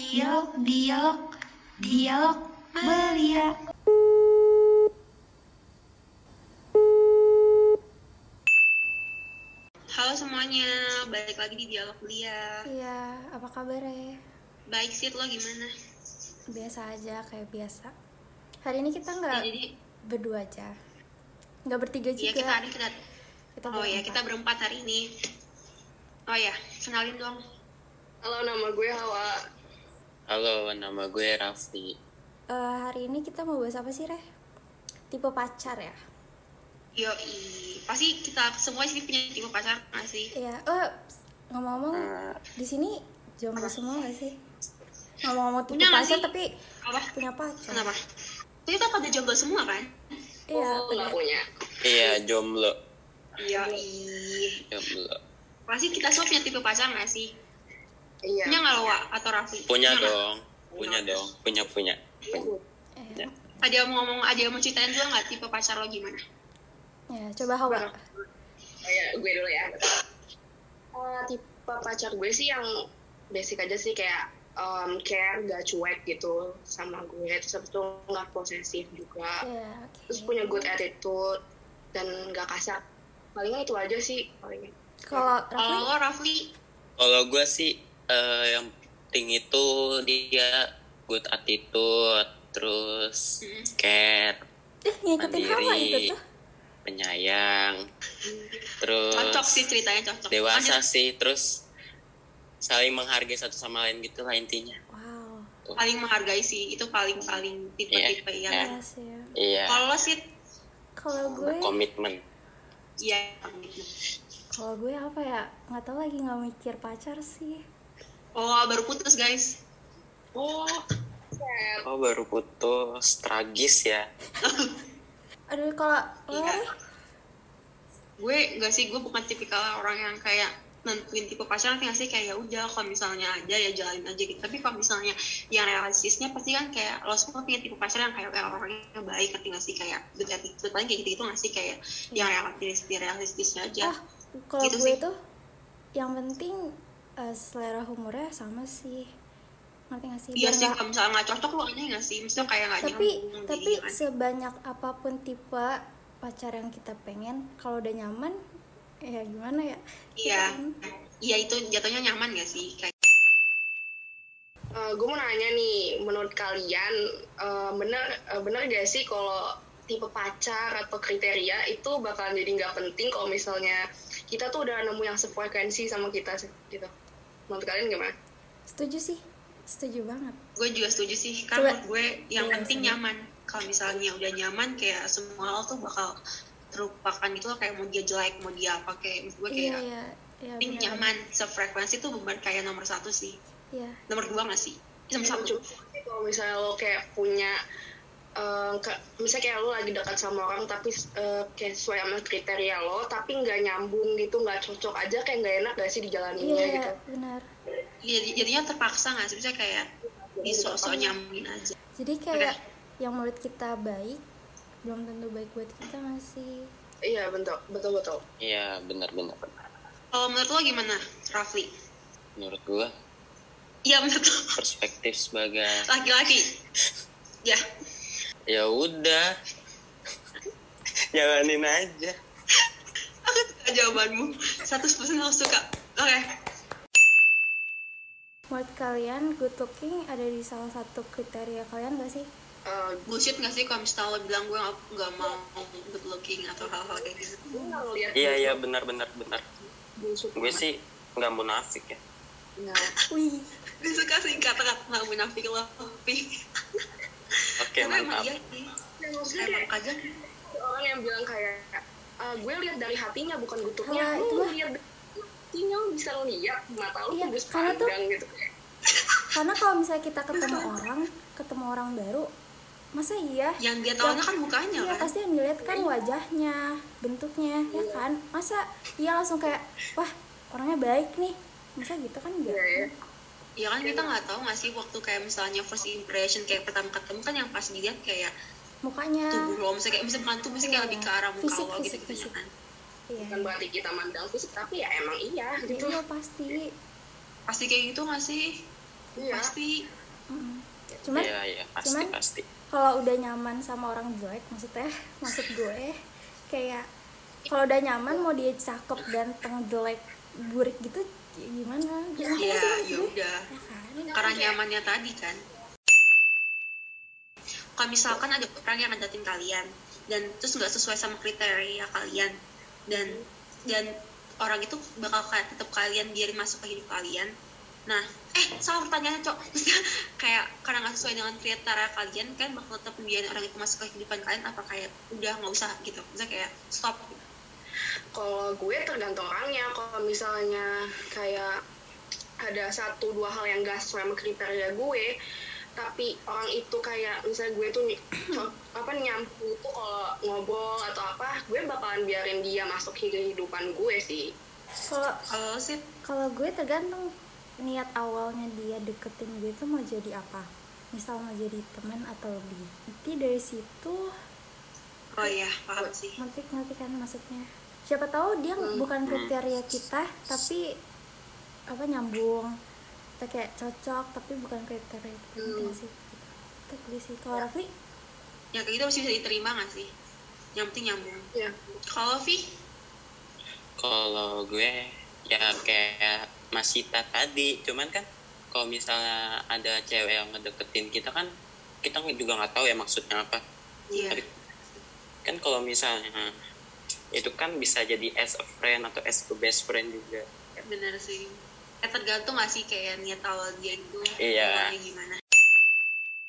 Dialog, dialog, dialog belia. Halo semuanya, balik lagi di Dialog Belia. Iya, apa kabar ya? Baik sih, lo gimana? Biasa aja, kayak biasa. Hari ini kita Ya, nggak jadi, berdua aja, nggak bertiga ya juga. kita hari kita, Kita oh ya berempat. kita berempat hari ini. Oh ya, kenalin dong. Halo, nama gue Hawa. Halo, nama gue Raffi. Eh, hari ini kita mau bahas apa sih, Reh? Tipe pacar ya? Yo, pasti kita semua sih punya tipe pacar nggak sih? Iya. Eh, ngomong-ngomong, Eh, di sini jomblo semua gak sih? Ngomong-ngomong tipe Punya pacar sih? tapi Apa? punya pacar. Kenapa? Kita pada jomblo semua kan? Iya, Oh, punya. punya. iya, jomblo. Yo, Jomblo. pasti kita semua punya tipe pacar nggak sih? Iya. Punya nggak lo, Wak? Atau Raffi? Punya nggak? dong. Punya dong. Punya, punya. Eh, Ada yang mau ngomong, ada yang mau ceritain juga nggak tipe pacar lo gimana? ya, coba Hawa. Oh, ya, gue dulu ya. Eh, tipe pacar gue sih yang basic aja sih kayak um, care, gak cuek gitu sama gue. Terus habis itu nggak posesif juga. Iya, oke. Terus punya good attitude dan gak kasar. Palingan itu aja sih. Palingan. Kalau lo, Raffi, Kalau gue sih eh, yang penting itu dia good attitude, terus Mm. care, eh mandiri, itu tuh. penyayang, terus cocok sih ceritanya cocok. dewasa Lanjut. sih, terus saling menghargai satu sama lain gitu lah intinya. Wow. paling menghargai sih itu paling paling tipe-tipe Iya. yang Iya sih. ya. Iya, kalau sih Kalau gue, komitmen. iya kalau gue apa ya? Nggak tahu lagi nggak mikir pacar sih. Oh baru putus guys. Oh. Oh baru putus, tragis ya. Aduh, kalau Iya. Gue enggak sih gue bukan tipikal orang yang kayak nentuin tipe pacaran nggak sih? Kayak ya udah kalau misalnya aja ya jalanin aja gitu. Tapi kalau misalnya yang realistisnya pasti kan kayak lo semua punya tipe pacaran yang kayak, kayak orangnya baik ngerti nggak sih? Kayak good attitude paling kayak gitu gitu nggak sih? Kayak yang realistis realistisnya aja. Ah, kalau Gitu gue sih. tuh yang penting eh, selera humornya sama sih. Ngerti nggak sih? iya Biar sih kalau misalnya nggak cocok lo aneh nggak sih misalnya kayak nggak tapi nyambung tapi gitu kan. sebanyak apa pun tipe pacar yang kita pengen, kalau udah nyaman, ya gimana ya? Iya, Gitu kan. iya itu jatuhnya nyaman gak sih? Kayak Eh, gue mau nanya nih, menurut kalian eh, bener eh, bener gak sih kalau tipe pacar atau kriteria itu bakalan jadi nggak penting kalau misalnya kita tuh udah nemu yang sefrekuensi sama kita gitu. Menurut kalian gimana? Setuju sih, setuju banget. gue juga setuju sih, Coba. karena menurut gue yang Iya, penting sama. nyaman. Kalau misalnya udah nyaman, kayak semua hal tuh bakal terlupakan gitu loh, kayak mau dia jelek, mau dia apa, kayak gue Iya kayak iya iya. penting benar. nyaman, sefrekuensi tuh beban kayak nomor satu sih. Iya. Nomor dua gak sih? Nomor Emang satu. kalau misalnya lo kayak punya eh, ke- misalnya kayak lo lagi dekat sama orang tapi eh, kayak sesuai sama kriteria lo tapi nggak nyambung gitu nggak cocok aja kayak nggak enak gak sih dijalaninnya Iya gitu benar. Iya, jadinya terpaksa gak sih? Misalnya kayak di sok-sok nyambungin aja. Jadi kayak yang menurut kita baik belum tentu baik buat kita nggak sih? iya betul betul betul Iya benar-benar. benar. Kalau menurut lo gimana, Rafli? Menurut gua Iya menurut lo, perspektif sebagai laki-laki. Ya, ya udah. Jalanin aja. Aku suka jawabanmu. 100% aku suka. Oke. Menurut kalian good looking ada di salah satu kriteria kalian gak sih? Eh, bullshit gak sih kalau misalnya bilang gue gak, gak mau good looking atau hal-hal kayak gitu? Gue nggak ngeliat iya iya benar benar benar. Busuk gue sih nggak munafik ya. Nah, Wih, gue suka sih kata-kata gak munafik lo emang mantap iya sih. Maksudnya emang kayak kadang ada orang yang bilang kayak "Ah, gue lihat dari hatinya bukan gutupnya Wah, lu itu mah- lihat hatinya lu bisa lihat mata lu Iya, tembus karena tuh- pandang gitu. Karena kalau misalnya kita ketemu orang, ketemu orang baru, masa iya? yang dia tahu kan mukanya Iya kan? pasti yang dilihat kan wajahnya, bentuknya, ya kan? Masa iya langsung kayak, wah orangnya baik nih, masa gitu kan enggak? Iya, iya. Ya kan kita nggak tahu nggak sih waktu kayak misalnya first impression kayak pertama ketemu kan yang pas dilihat kayak Mukanya, tubuh lo misalnya kayak misalnya bukan tubuh sih kayak Iya. lebih ke arah muka Fisik, lo gitu fisik, gitu fisik. kan iya, bukan berarti kita mandang fisik tapi ya emang iya Ya, gitu iya pasti. pasti kayak gitu nggak sih iya pasti Mm-mm. cuman Iya, iya, pasti, cuman- pasti. kalau udah nyaman sama orang jelek maksudnya maksud gue kayak kalau udah nyaman mau dia cakep ganteng jelek burik gitu ya gimana? Ya ya gue? udah. Ya kan? karena nyamannya tadi kan. Kalau misalkan ada orang yang ngedatin kalian dan terus nggak sesuai sama kriteria kalian dan dan orang itu bakal kayak tetap kalian biarin masuk ke hidup kalian. Nah eh salah pertanyaannya cok. Kayak karena nggak sesuai dengan kriteria kalian kan bakal tetap biarin orang itu masuk ke kehidupan kalian apa kayak udah nggak usah gitu. Misalnya kayak stop kalau gue tergantung orangnya. Kalau misalnya kayak ada satu dua hal yang gak sesuai sama kriteria gue tapi orang itu kayak misalnya gue tuh apa nyampu tuh kalau ngobrol atau apa gue bakalan biarin dia masuk ke kehidupan gue sih. Kalau kalau sih? kalau gue tergantung niat awalnya dia deketin gue itu mau jadi apa. Misal mau jadi teman atau lebih. Nanti dari situ oh iya paham sih. Ngerti ngerti kan maksudnya siapa tahu dia bukan kriteria kita tapi apa nyambung. Kita kayak cocok tapi bukan kriteria kita nggak sih. Gue sih. Kalau Raffi? Yang kayak gitu masih bisa diterima gak sih? Yang penting nyambung. Ya. Kalau Vi Kalau gue ya kayak masih tak tadi, cuman kan kalau misalnya ada cewek yang ngedeketin kita kan kita juga nggak tahu ya maksudnya apa. iya. Tapi kan kalau misalnya itu kan bisa jadi as a friend atau as a best friend juga. bener sih. Eh tergantung gak sih kayak niat awal dia itu Iya. gimana?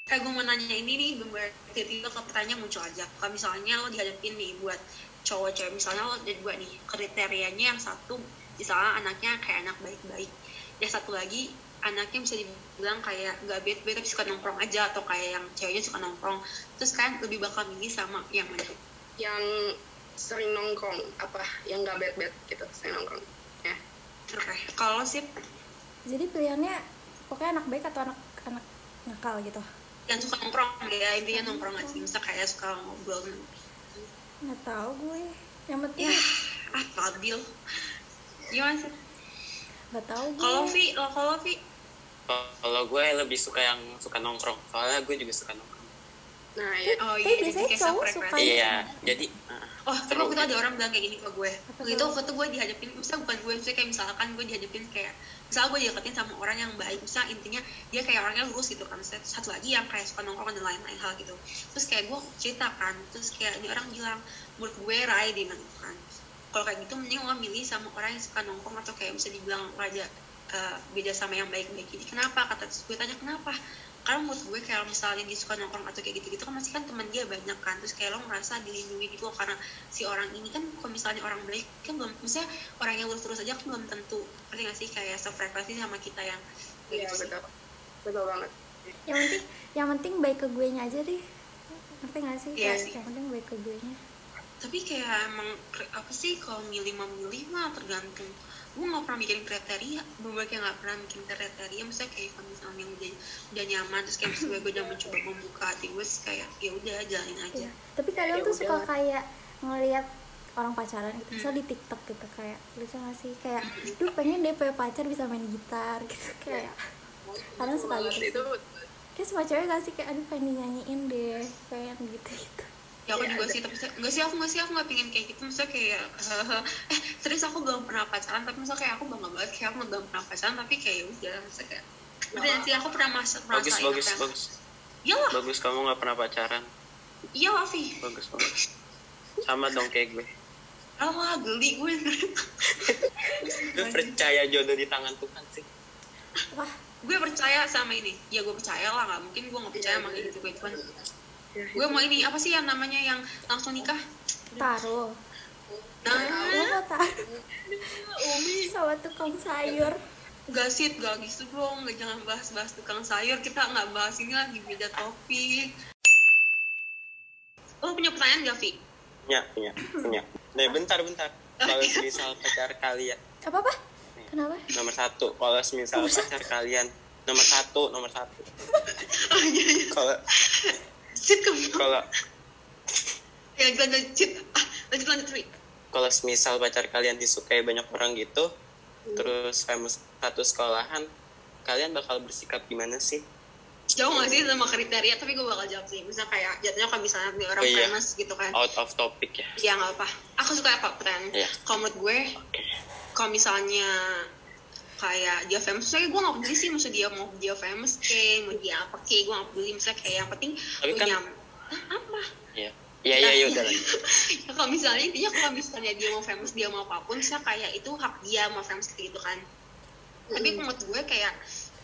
Kayak gue mau nanya ini nih bener tiba-tiba ke pertanyaan muncul aja. Kalau misalnya lo dihadapin nih buat cowok cewek misalnya lo ada dua nih kriterianya yang satu misalnya anaknya kayak anak baik-baik. Yang satu lagi anaknya bisa dibilang kayak gak bad-bad tapi suka nongkrong aja atau kayak yang ceweknya suka nongkrong. Terus kan lebih bakal milih sama yang mana? Yang sering nongkrong apa yang gak bad bad gitu sering nongkrong ya. Oke kalau sih jadi pilihannya pokoknya anak baik atau anak anak nakal gitu. Yang suka nongkrong ya intinya nongkrong aja misal kayak suka ngobrol. Nggak tahu gue. Yang penting ya ah Fadil gimana sih? Nggak tahu gue. Kalau Vi lo kalau Vi? Kalau gue lebih suka yang suka nongkrong, soalnya gue juga suka nongkrong. nah ya. Oh iya jadi biasanya kayak cowok self-reference. suka- Iya, jadi uh, Oh, tapi waktu itu ada orang bilang kayak gini ke gue. Apa Waktu itu tuh? waktu itu gue dihadapin, misalnya bukan gue, misalnya kayak misalkan gue dihadapin kayak, misalnya gue dideketin sama orang yang baik, misalnya intinya dia kayak orangnya lurus gitu kan, misalnya satu lagi yang kayak suka nongkrong dan lain-lain hal gitu. Terus kayak gue cerita kan, terus kayak ini orang bilang, menurut gue Rai dia bilang gitu kan. Kalau kayak gitu mending lo milih sama orang yang suka nongkrong atau kayak bisa dibilang raja eh, beda sama yang baik-baik ini. Kenapa? Kata terus gue tanya kenapa? Karena menurut gue kayak misalnya dia suka nongkrong atau kayak gitu-gitu kan masih kan teman dia banyak kan. Terus kayak lo ngerasa dilindungi gitu loh karena si orang ini kan kalau misalnya orang baik kan belum misalnya orang yang lurus terus aja kan belum tentu. Ngerti gak sih? Kayak sefrekuensi sama kita yang kayak iya gitu sih. betul. Betul banget. Yang penting yang penting baik ke gue nya aja deh. Ngerti gak sih? Iya Kayak sih. yang penting baik ke gue nya tapi kayak emang apa sih kalau milih memilih mah tergantung gue nggak pernah mikirin kriteria beberapa kayak nggak pernah mikirin kriteria misalnya kayak kalau misalnya udah udah nyaman terus kayak misalnya gue udah mencoba membuka hati gue sih kayak ya udah jalanin aja. Iya. tapi kadang Ya tuh suka udah. kayak ngelihat orang pacaran gitu misal di tiktok gitu kayak lucu gak sih? Kayak duh pengen deh punya pacar bisa main gitar gitu kayak. Kadang suka gitu. itu. Kayak semua cewek gak sih? Kayak aduh pengen dinyanyiin deh pengen gitu gitu ya aku Iya, juga ada. sih tapi nggak sih aku nggak sih aku nggak pengen kayak gitu. Misalnya kayak eh serius aku belum pernah pacaran tapi misalnya kayak aku bangga banget kayak aku belum pernah pacaran tapi kayak ya udah misalnya kayak Udah sih aku pernah masa bagus bagus yang- bagus. Iya. Lah bagus kamu nggak pernah pacaran. Iya Vi bagus bagus. Sama dong kayak gue. Ah geli gue. Gue percaya jodoh di tangan Tuhan sih. Wah gue percaya sama ini. Ya gue percaya lah nggak mungkin gue nggak percaya sama kayak gitu gue cuman gue mau ini apa sih yang namanya yang langsung nikah? Taruh nah. Mau taruh sama tukang sayur. Gak sih gak gitu dong. Gak jangan bahas-bahas tukang sayur. Kita nggak bahas ini lagi beda topik. Lo punya pertanyaan gak Vi? punya punya punya. Nah bentar bentar. Kalau misal pacar kalian. Apa apa? Kenapa? Nomor satu. Kalau misal pacar kalian. Nomor satu nomor satu. Kalau Sit kamu kalau ya lanjut. Ah, lanjut lanjut kalau misal pacar kalian disukai banyak orang gitu terus kamu satu sekolahan kalian bakal bersikap gimana sih? Jauh gak sih sama kriteria? Tapi gue bakal jawab sih. Misalnya kayak jatuhnya kalau misalnya nih orang Oh, iya. famous gitu kan. Out of topic ya. Ya nggak apa aku suka apa pertanyaan. Iya. kalau menurut gue kalau misalnya kayak dia famous. Saya gue gak peduli sih maksud dia mau dia famous ke mau dia apa ke gue gak peduli. Misalnya kayak yang penting Tapi kan- Hah, apa? Iya. Iya iya ya udah lah. ya, kalau misalnya intinya kalau misalnya dia mau famous dia mau apa pun saya kayak itu hak dia mau famous kayak gitu kan. Tapi menurut gue kayak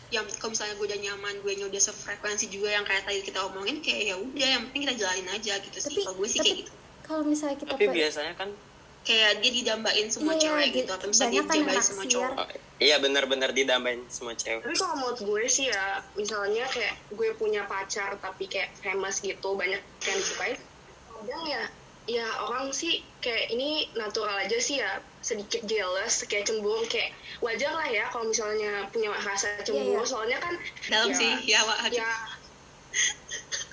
yang kalau misalnya gue udah nyaman gue nya udah sefrekuensi juga yang kayak tadi kita omongin kayak ya udah yang penting kita jalanin aja gitu sih. Tapi- kalau gue sih tapi- kayak gitu. kalau misalnya kita Tapi biasanya kan kayak dia didambain semua Iya, cewek gitu atau misalnya dia banyak kan semua cowok oh, iya benar-benar didambain semua cewek. Tapi kalau menurut gue sih ya, misalnya kayak gue punya pacar tapi kayak famous gitu, banyak yang disukai. Kadang ya, ya orang sih kayak ini natural aja sih ya, sedikit jealous, kayak cemburu, kayak wajar lah ya kalau misalnya punya rasa Iya, cemburu. iya. Soalnya kan dalam ya, sih ya Wak. Ya,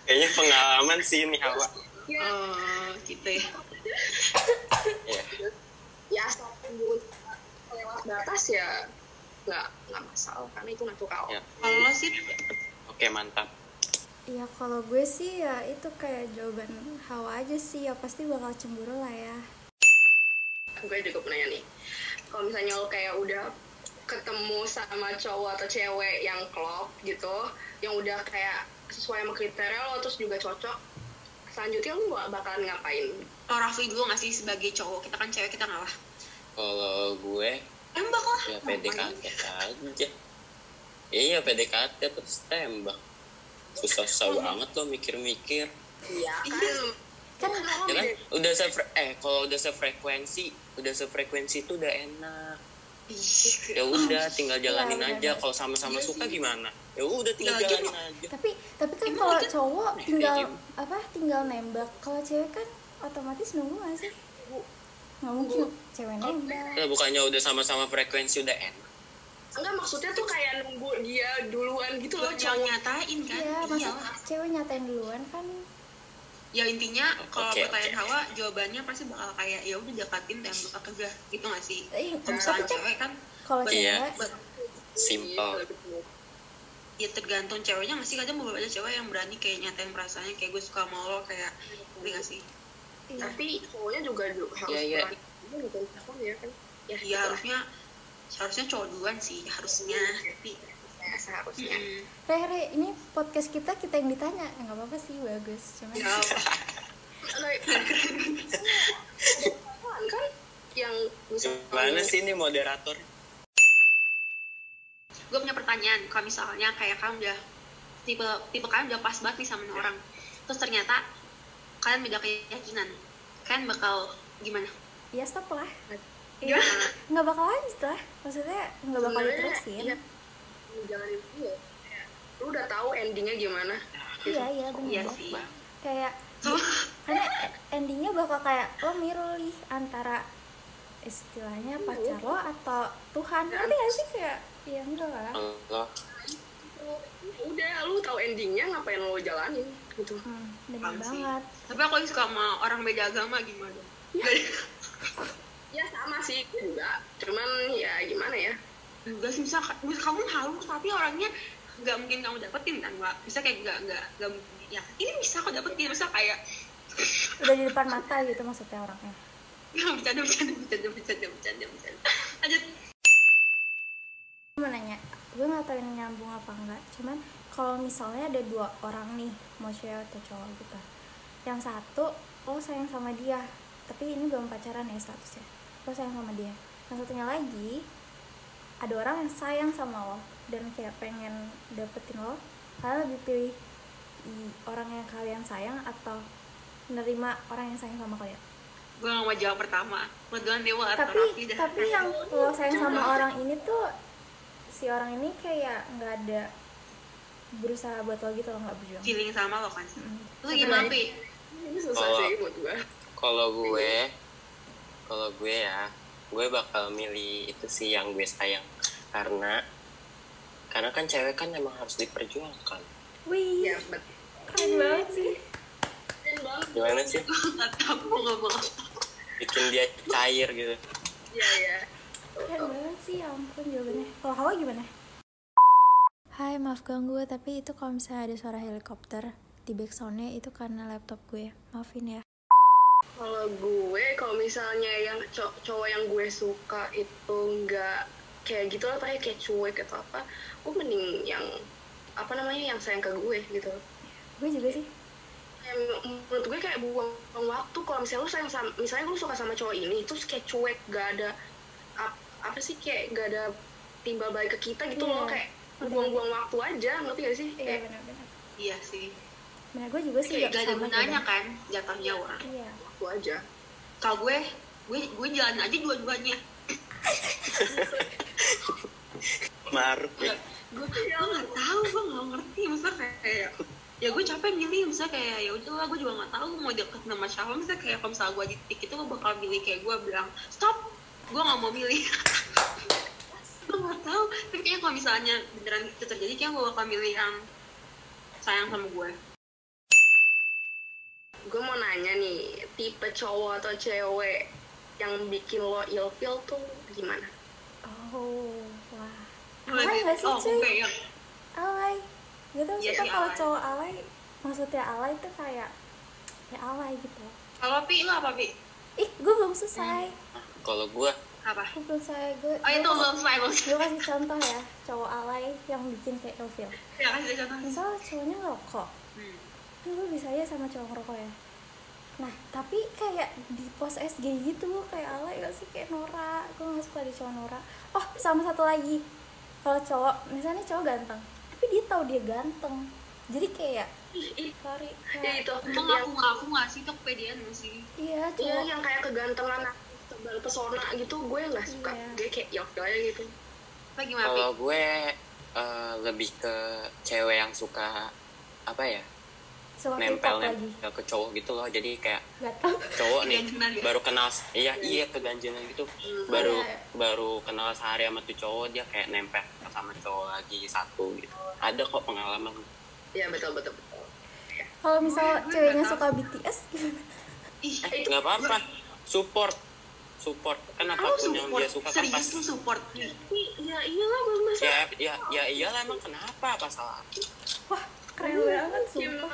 Kayaknya pengalaman sih ini Hawa. ya, oh gitu Iya. ya asal cemburu lewat batas ya nggak nggak masalah karena itu natural. Ya. kalau lo sih Oke mantap. ya kalau gue sih ya itu kayak jawaban hawa aja sih ya pasti bakal cemburu lah ya gue juga pernah nanya nih kalau misalnya lo kayak udah ketemu sama cowok atau cewek yang klop gitu yang udah kayak sesuai sama kriteria lo terus juga cocok selanjutnya lo bak- bakalan ngapain oh Raffi dulu gak sih sebagai cowok kita kan cewek kita ngalah Kalau gue tembak lah ya? PDKT aja. Iya PDKT terus tembak. Susah-susah banget lo mikir-mikir. iya kan kan Ya kan udah sefre eh kalau udah sefrekuensi, udah sefrekuensi itu udah enak. Ih, Ya udah tinggal jalanin Iya, aja. Kalau sama-sama suka gimana? Ya udah tinggal Ya, jalanin gitu. aja. tapi tapi kan kalau gitu? cowok tinggal apa tinggal nembak kalau cewek kan otomatis nunggu gak sih nggak mungkin cewek nembak. Lah bukannya udah sama-sama frekuensi udah enak. enggak maksudnya tuh kayak nunggu dia duluan gitu loh cowok nyatain kan? Iya iya. maksud cewek nyatain duluan kan. Ya intinya kalau Oke, pertanyaan oke. Hawa jawabannya pasti bakal kayak ya udah dekatin tembak atau enggak gitu gak sih? Eh, kalau misalnya kan cewek kan kalau Iya. cewek Simple. ya tergantung ceweknya nggak sih? Kadang beberapa cewek yang berani kayak nyatain perasaannya kayak gue suka sama lo kayak ngerti gak sih iya. tapi cowoknya juga harus Iya, iya. berani Dia bukan cowok ya kan. Ya ya harusnya harusnya cowok duluan sih harusnya. Tapi Ya, seharusnya. Mm, Re, Re, ini podcast kita kita yang ditanya. Nggak apa-apa sih bagus. Cuman ya kan yang misalnya Gimana sih ini moderator? gue punya pertanyaan. Kalau misalnya kayak kamu udah tipe tipe kalian udah pas banget nih sama orang. Terus ternyata kalian beda keyakinan. Kalian bakal gimana? Ya stop lah? Iya, nggak bakal lanjut lah. Maksudnya nggak bakal diterusin. iya. jangan itu ya lu udah tahu endingnya gimana. Iya iya benar iya sih. kayak karena endingnya bakal kayak lo milih antara istilahnya pacar lo atau Tuhan. Ngerti gak sih? Kayak ya enggak lah. Allah. udah lu tahu endingnya ngapain lo jalanin gitu. Hmm, benar Paham sih. banget. Tapi aku suka sama orang beda agama gimana? Ya. Sama sih gue juga cuman ya gimana ya? Enggak sih bisa kamu halus tapi orangnya nggak mungkin kamu dapetin kan mbak? Bisa kayak nggak nggak nggak mungkin. Ya ini bisa aku dapetin. Bisa kayak udah di depan mata gitu maksudnya orangnya. Ya bercanda bercanda bercanda bercanda bercanda bercanda. Lanjut. Gue mau nanya gue nggak tahu ini nyambung apa enggak cuman kalau misalnya ada dua orang nih mau cewek atau cowok gitu yang satu lo sayang sama dia tapi ini belum pacaran ya statusnya lo sayang sama dia. Yang satunya lagi ada orang yang sayang sama lo dan kayak pengen dapetin lo kalian lebih pilih orang yang kalian sayang atau menerima orang yang sayang sama kalian? Gue nggak mau jawab pertama. Mau duluan dewa atau tapi dah. tapi yang lo sayang sama orang ini tuh si orang ini kayak nggak ada berusaha buat lo gitu lo nggak berjuang. Feeling sama lo kan? Mm. lu gimana pi? ini susah Kalau- sih buat gue Kalau gue, kalau gue ya, gue bakal milih itu sih yang gue sayang. Karena karena kan cewek kan emang harus diperjuangkan. wih ya betul. keren banget sih. Banget. Gimana sih? nggak tahu gue nggak mau Bikin dia cair gitu. iya ya keren banget sih ya ampun jawabannya. Kalau hawa gimana Hai, maaf ganggu, tapi itu kalau misalnya ada suara helikopter di backsoundnya itu karena laptop gue. Maafin ya. Kalau gue, kalau misalnya yang cow- cowok yang gue suka itu nggak kayak gitu lah, kayak kayak cuek atau apa, gue mending yang apa namanya yang sayang ke gue gitu. Gue juga sih. Menurut gue kayak buang, buang waktu kalau misalnya lu sayang sama, misalnya lu suka sama cowok ini, terus kayak cuek, gak ada ap- apa sih kayak gak ada timbal balik ke kita gitu Iya. loh, kayak buang-buang waktu aja, ngerti gak sih? Iya, benar-benar. iya sih. Benar, gue juga sih gak ada sama gunanya kan jatuhnya orang Iya. waktu aja. kalau gue gue gue jalan aja dua-duanya. Maruk ya. Gue gue nggak tahu gue nggak ngerti. Masa kayak ya gue capek milih. Misalnya kayak ya udahlah gue juga nggak tahu mau deket sama siapa. Misalnya kayak kalau misalnya gue di tik itu gue bakal milih kayak gue bilang stop gue nggak mau milih gue nggak tahu tapi kayaknya kalau misalnya beneran itu terjadi kayak gue bakal milih yang sayang sama gue Gue mau nanya nih, tipe cowok atau cewek yang bikin lo ilfeel tuh gimana? Oh, wah. Alay gak sih, oh cuy? gue yang Alay. Gak tau Iya suka sih, kalau cowok alay, maksudnya alay itu kayak ya alay gitu. kalau pi lo apa pi Ih, gue belum selesai. kalau gue apa belum selesai. Gue oh itu belum selesai gue kasih contoh ya, cowok alay yang bikin kayak ilfeel. ya kasih contoh Misal cowoknya ngerokok, hmm. kan gue bisa aja sama cowok ngerokok ya. Nah, tapi kayak di post SG gitu, kayak alay gak sih? Kayak Nora, gue gak suka di cowok Nora. Oh, sama satu lagi, kalau cowok, misalnya cowok ganteng, tapi dia tahu dia ganteng. Jadi kayak, sorry, Ya kayak, itu, emang aku ngaku nggak sih itu kepedean sih iya iya cowok, yang kayak kegantengan tebal pesona gitu gue nggak suka. Iya. Gue kayak ya udah aja gitu. kalau gue eh, lebih ke cewek yang suka apa ya suka nempel nempel ke cowok gitu loh jadi kayak cowok nih ya? baru kenal iya iya keganjenan gitu baru Iya. baru kenal sehari sama tuh cowok dia kayak nempel sama cowok lagi satu gitu ada kok pengalaman Iya betul betul betul. Kalau misal Gue- gue ceweknya suka BTS gimana? ih eh nggak apa-apa support support. Kan apa pun yang support? dia suka kan serius pasti. lu support? Tapi ya iyalah gue masa? Ya ya ya iyalah emang kenapa? Apa salah? Wah, keren banget sumpah.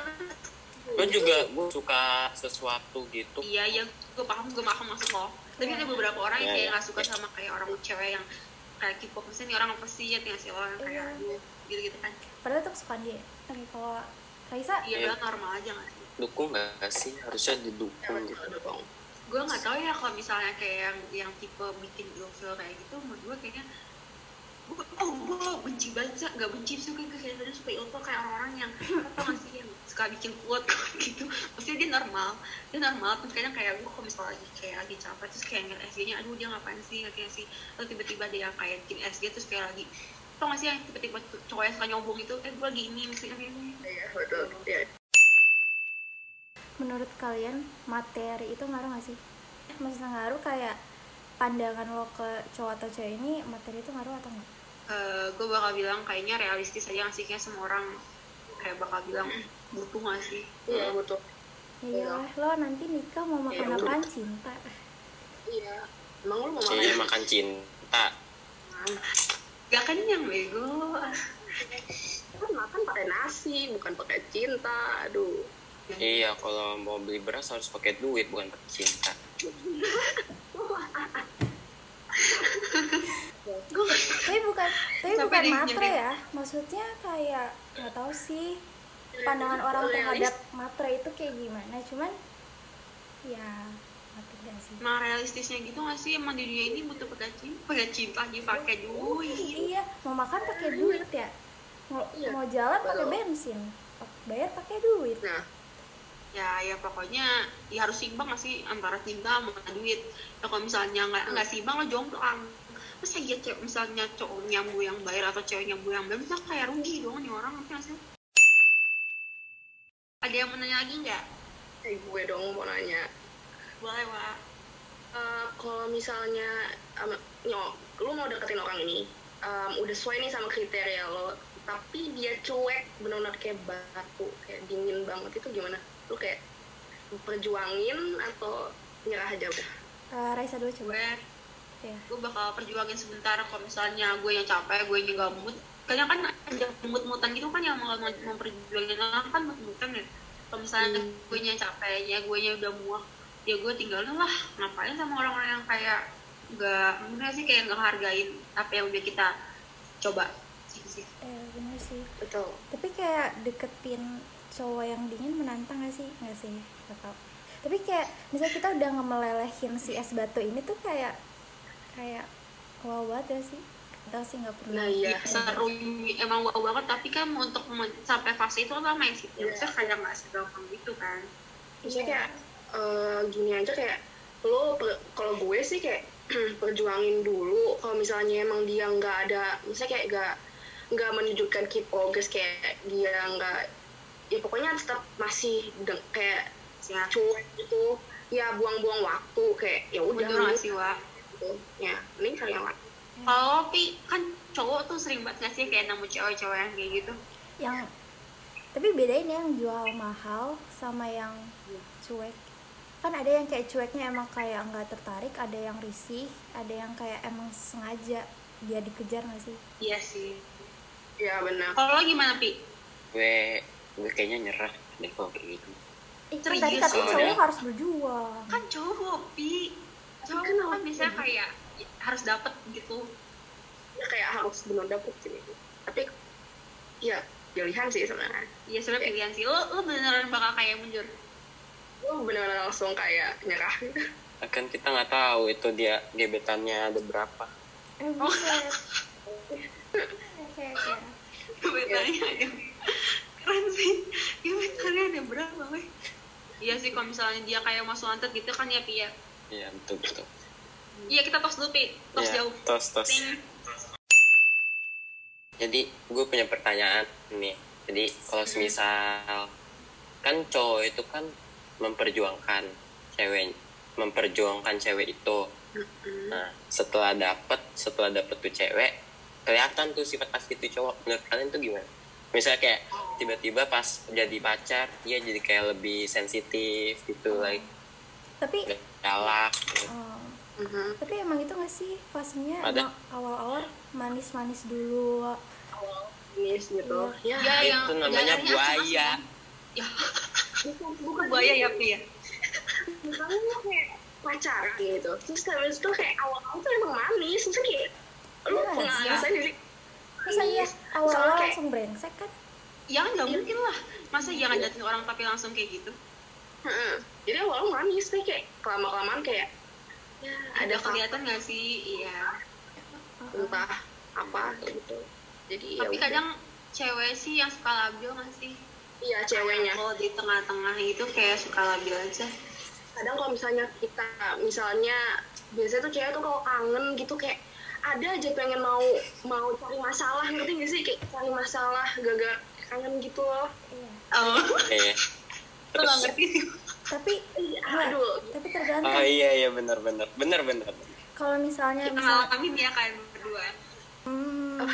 gue juga gue suka sesuatu gitu. Iya iya gue paham gue paham maksud lo. Tapi ada beberapa orang yang Iya, kayak iya. nggak suka sama kayak orang cewek yang kayak K-pop. Nih orang apa sih? Ya nggak sih lo yang kayak Iya. gitu gitu kan. Padahal itu kesukaan dia. Oke, kalau Raisa, iya Iya. udah normal aja nggak sih? Dukung nggak sih? Harusnya didukung gitu dong gue nggak tahu ya kalau misalnya kayak yang yang tipe bikin ilfeel kayak gitu menurut gue kayaknya oh gue benci banget nggak benci sih kayak kayak suka ilfeel kayak orang-orang yang apa nggak sih yang suka bikin quote gitu maksudnya dia normal dia normal terus kadang kayak gue kalau misalnya lagi kayak lagi capek terus kayak ngeliat SG nya aduh dia ngapain sih kayak sih terus tiba-tiba dia yang kayak bikin SG terus kayak lagi tau gak sih yang tiba-tiba yang suka nyombong itu eh gue lagi ini misalnya kayak gini Iya betul. Iya. Menurut kalian materi itu ngaruh gak sih? Maksudnya ngaruh kayak pandangan lo ke cowok atau cewek ini materi itu ngaruh atau enggak? gue bakal bilang kayaknya realistis aja nggak sih kayak semua orang kayak bakal bilang butuh gak sih Iya betul. Ya iyalah, lo nanti nikah mau makan Iya, apaan cinta? Iya. Emang lu mau makan? makan cinta gak kenyang bego Kan makan pakai nasi, bukan pakai cinta. Aduh. Iya kalau mau beli beras harus pakai duit bukan pakai cinta gue Tapi bukan, tapi Sampai bukan matre nyampe- ya. Maksudnya kayak nggak tahu sih pandangan orang terhadap matre itu kayak gimana. Cuman ya mati gak sih? emang realistisnya gitu gak sih emang di dunia ini butuh pakai cinta pakai cinta dipakai duit Iya, mau makan pakai duit ya. Mau, Iya, mau jalan pakai bensin. Bayar pakai duit. Nah, ya ya pokoknya ya harus seimbang gak sih antara cinta sama duit? Ya kalau misalnya nggak nggak seimbang lo jomplang. Masa iya cewek misalnya cowoknya bu yang bayar atau ceweknya bu yang bayar bisa kayak rugi dong nih orang ngerti sih? Ada yang mau nanya lagi nggak? Kayak gue dong mau nanya. boleh wa Eh, kalau misalnya um, nyok, lu mau deketin orang ini, um, udah sesuai nih sama kriteria lo, tapi dia cuek, benar-benar kayak batu, kayak dingin banget itu gimana? Lu kayak perjuangin atau nyerah aja udah? Eh, Raisa dulu coba. gue Ya. gue bakal perjuangin sebentar. Kalau misalnya gue yang capek gue yang gak mood kadang kan ada mut-mutan gitu kan yang mau mau memperjuangin. Orang kan mut-mutan ya. Kalau misalnya gue nya capek ya gue nya udah muak ya gue tinggalin lah. Ngapain sama orang-orang yang kayak nggak mungkin sih kayak nggak hargain apa yang udah kita coba. Sih eh bener sih. Betul. Tapi kayak deketin cowok yang dingin menantang gak sih? Nggak sih nggak tau tapi kayak misalnya kita udah ngemelelehin si es batu ini tuh kayak kayak wow banget ya sih? Gak tau sih nggak pernah nah iya Ya, seru emang wow banget tapi kan untuk men- sampai fase itu kan lama ya sih. Maksudnya kayak nggak segampang gitu kan. Maksudnya kayak eh, gini aja kayak lo per- kalau gue sih kayak perjuangin dulu. Kalau misalnya emang dia nggak ada misalnya kayak nggak nggak menunjukkan key progress kayak dia nggak ya pokoknya tetap masih deng- kayak ya cuek gitu. Ya buang-buang waktu kayak ya udah bener nggak sih wa gitu. Ya mending cari yang lain. Kalau pi kan cowok tuh sering banget nggak sih kayak nemu cewek-cewek yang kayak gitu? Yang tapi bedain ya yang jual mahal sama yang cuek. Kan ada yang kayak cueknya emang kayak nggak tertarik ada yang risih ada yang kayak emang sengaja dia dikejar nggak sih? Iya sih. Ya benar kalau gimana pi? Gue gue kayaknya nyerah deh kalau kayak gitu. Eh, kan tadi cowok harus berjuang. Kan cowok pi. Cowok Kenapa? kan biasanya kayak harus dapet gitu. Ya kayak harus benar dapet sih. Tapi ya pilihan sih sebenarnya. Iya sebenarnya pilihan sih. Lo lo beneran bakal kayak mundur? Gue benar-benar langsung kayak nyerah. Kan kita nggak tahu itu dia gebetannya ada berapa. Eh bisa oke oke gebetannya ada keren sih. Gebetannya ada berapa weh? Iya sih kalau misalnya dia kayak masuk lantet gitu kan ya pi ya? Iya betul betul. Iya kita tos dulu pi. Tos Iya, jauh. tos tos. Ting. jadi gue punya pertanyaan nih jadi kalau semisal kan cowok itu kan memperjuangkan cewek memperjuangkan cewek itu. Nah setelah dapet setelah dapet tuh cewek kelihatan tuh sifat asli tuh cowok. Menurut kalian tuh gimana misalnya kayak tiba-tiba pas jadi pacar dia jadi kayak lebih sensitif gitu like tapi galak. Gitu. oh, Mhm. tapi emang itu nggak sih? Fasenya Ada. awal-awal manis-manis dulu. Nis gitu. Ya ya yang itu namanya jalannya buaya. Asik-asik. ya. Bukan bukan buaya ya pi. Ya misalnya kayak pacaran gitu. Terus habis itu kayak awal-awal tuh emang manis. Terus kayak lu Iya, pengalaman iya. sendiri iya Soalnya awal-awal kayak- langsung brengsek kan? Ya kan nggak mungkin lah. Masa jangan jatuhin orang tapi langsung kayak gitu? Heeh. jadi awal manis nih kayak kelama kelamaan kayak ya ada kelihatan nggak sih? Iya. Entah apa gitu. Jadi ya tapi udah. kadang cewek sih yang suka labil nggak sih? Iya ceweknya. Kalau di tengah-tengah itu kayak suka labil aja. Kadang kalau misalnya kita misalnya biasanya tuh cewek tuh kalau kangen gitu kayak ada aja pengen mau mau cari masalah ngerti gak sih? Kayak cari masalah gagal kangen gitu loh. Iya. Oh. Iya. terus? ngerti? Sih tapi Nggak, aduh. tapi tergantung. Oh iya iya benar benar benar benar kalau misalnya kita misal ngalamin ya kan berdua. Hmm,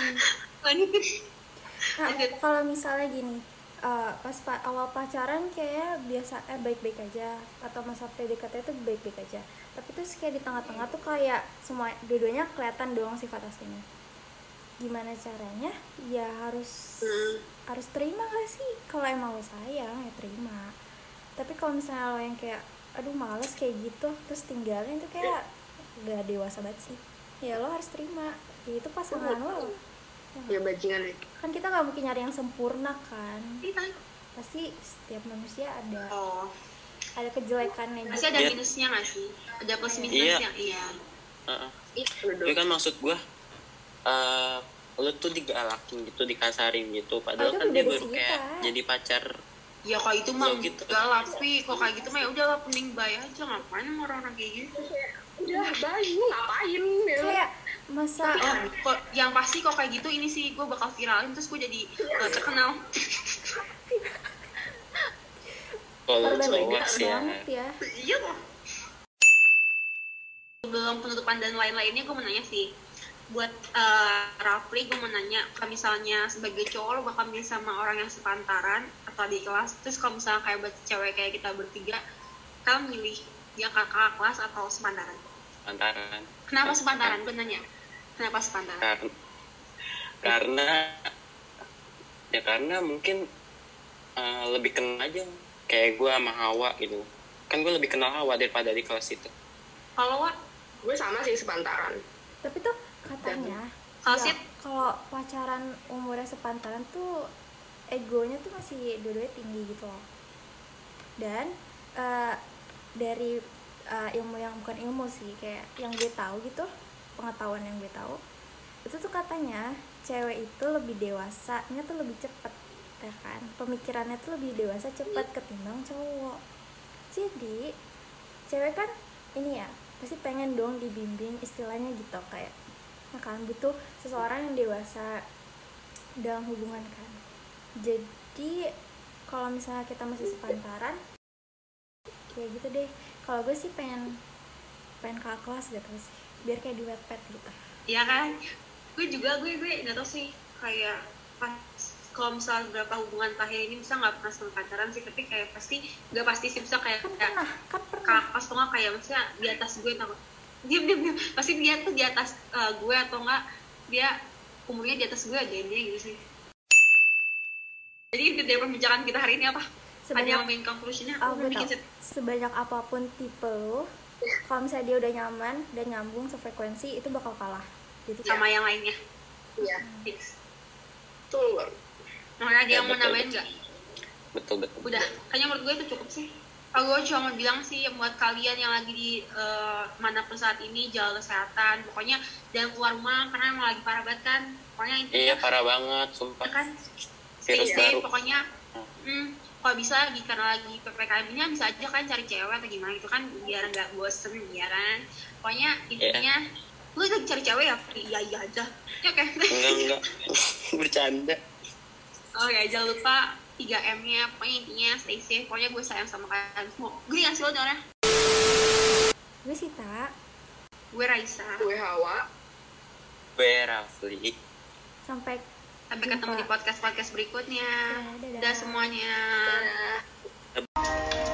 Nah, kalau misalnya gini, eh, pas pa- awal pacaran kayak biasa eh baik-baik aja atau masa PDKT itu baik-baik aja. Tapi terus kayak di tengah-tengah tuh kayak semua dua-duanya kelihatan doang sifat aslinya. Gimana caranya? Ya harus Hmm. harus terima gak sih? Kalau emang lo sayang ya terima. Tapi kalau misalnya lo yang kayak aduh males kayak gitu terus tinggalin itu kayak gak dewasa banget sih. Ya lo harus terima. Ya itu pasangan lo. Ya bajingan ya. Kan kita nggak mungkin nyari yang sempurna kan? Kita pasti setiap manusia ada. Oh. Ada kejelekannya pasti ada Iya. minusnya nggak sih? Ada plus Iya. minusnya iya. Heeh. itu Tapi kan maksud gue eh lu tuh digalakin gitu dikasarin gitu. Padahal Oh, itu kan dia baru kayak jadi pacar ya kalau itu mah gitu. enggak lah tapi kalau kayak gitu mah ya udah lah mending bayar aja. Ngapain sama orang-orang kayak gitu? Udah bayi lu ngapain? ya kayak masa? Oh, kok yang pasti kok kayak gitu ini sih gue bakal viralin terus gue jadi uh, terkenal. Kalau cowok sih ya. banget ya. Iya. Kok sebelum penutupan dan lain-lainnya gue mau nanya sih. Buat uh, Rafli gue mau nanya kalau misalnya sebagai cowok lo bakal milih sama orang yang sepantaran atau di kelas? Terus kalau misalnya kayak buat cewek kayak kita bertiga kalian milih yang kakak kelas atau sepantaran? Antaran kenapa sepantaran? Gue nanya kenapa sepantaran karena karena ya karena mungkin eh, lebih kenal aja kayak gue sama Hawa gitu. Kan gue lebih kenal Hawa daripada di kelas itu. Kalau Wak, gue sama sih sepantaran. Tapi tuh katanya Kalau ya, kalau pacaran umurnya sepantaran tuh egonya tuh masih dua-duanya tinggi gitu loh. Dan eh, dari eh, ilmu yang bukan ilmu sih kayak yang gue tahu gitu pengetahuan yang gue tahu itu tuh katanya cewek itu lebih dewasanya tuh lebih cepet ya kan? Pemikirannya tuh lebih dewasa cepet ketimbang cowok. Jadi cewek kan ini ya pasti pengen dong dibimbing istilahnya gitu kayak ya kan? Butuh seseorang yang dewasa dalam hubungan kan. Jadi kalau misalnya kita masih sepantaran ya gitu deh. Kalau gue sih pengen pengen kelas gitu sih biar kayak di wetpad gitu. Ya kan? Gue juga, gue gue nggak tau sih. Kayak pas kalau misalnya berapa hubungan terakhir ini bisa nggak pernah sama pacaran sih, tapi kayak pasti nggak pasti sih. Bisa kayak kan kayak pernah kan pernah. kelas atau nggak kayak maksudnya di atas gue tau diam diam diam. Pasti dia tuh di atas eh, gue atau enggak dia umurnya di atas gue aja dia gitu sih. Jadi inti dari pembicaraan kita hari ini apa? Ada yang sebanyak main conclusionnya? Oh, aku gue bikin set sebanyak apa pun tipe lo kalau misalnya dia udah nyaman dan nyambung sefrekuensi itu bakal kalah. Jadi sama yang lainnya. Iya. Fix. Betul makanya ada Ya, yang mau betul, nambahin nggak? Betul betul. Udah kayaknya menurut gue itu cukup sih. Oh, gue cuma mau bilang sih buat kalian yang lagi di eh, mana pun saat ini jaga kesehatan pokoknya jangan keluar rumah karena emang lagi parah banget kan. Pokoknya intinya iya parah banget sumpah. Kan? Stay virus safe baru. pokoknya hmm, kalau bisa lagi karena lagi ppkm ini bisa aja kan cari cewek atau gimana gitu kan biar nggak bosen ya kan? Pokoknya intinya lu lagi cari cewek ya iya iya aja. Ya oke enggak enggak. Bercanda. Oke jangan lupa 3M nya pokoknya intinya stay safe. Pokoknya gue sayang sama kalian semua. Gue ngasih lo orangnya gue Sita gue Raisa. Gue Hawa. Gue Rafli. Sampai Sampai ketemu di podcast-podcast berikutnya. udah dadah. dadah semuanya. Dadah.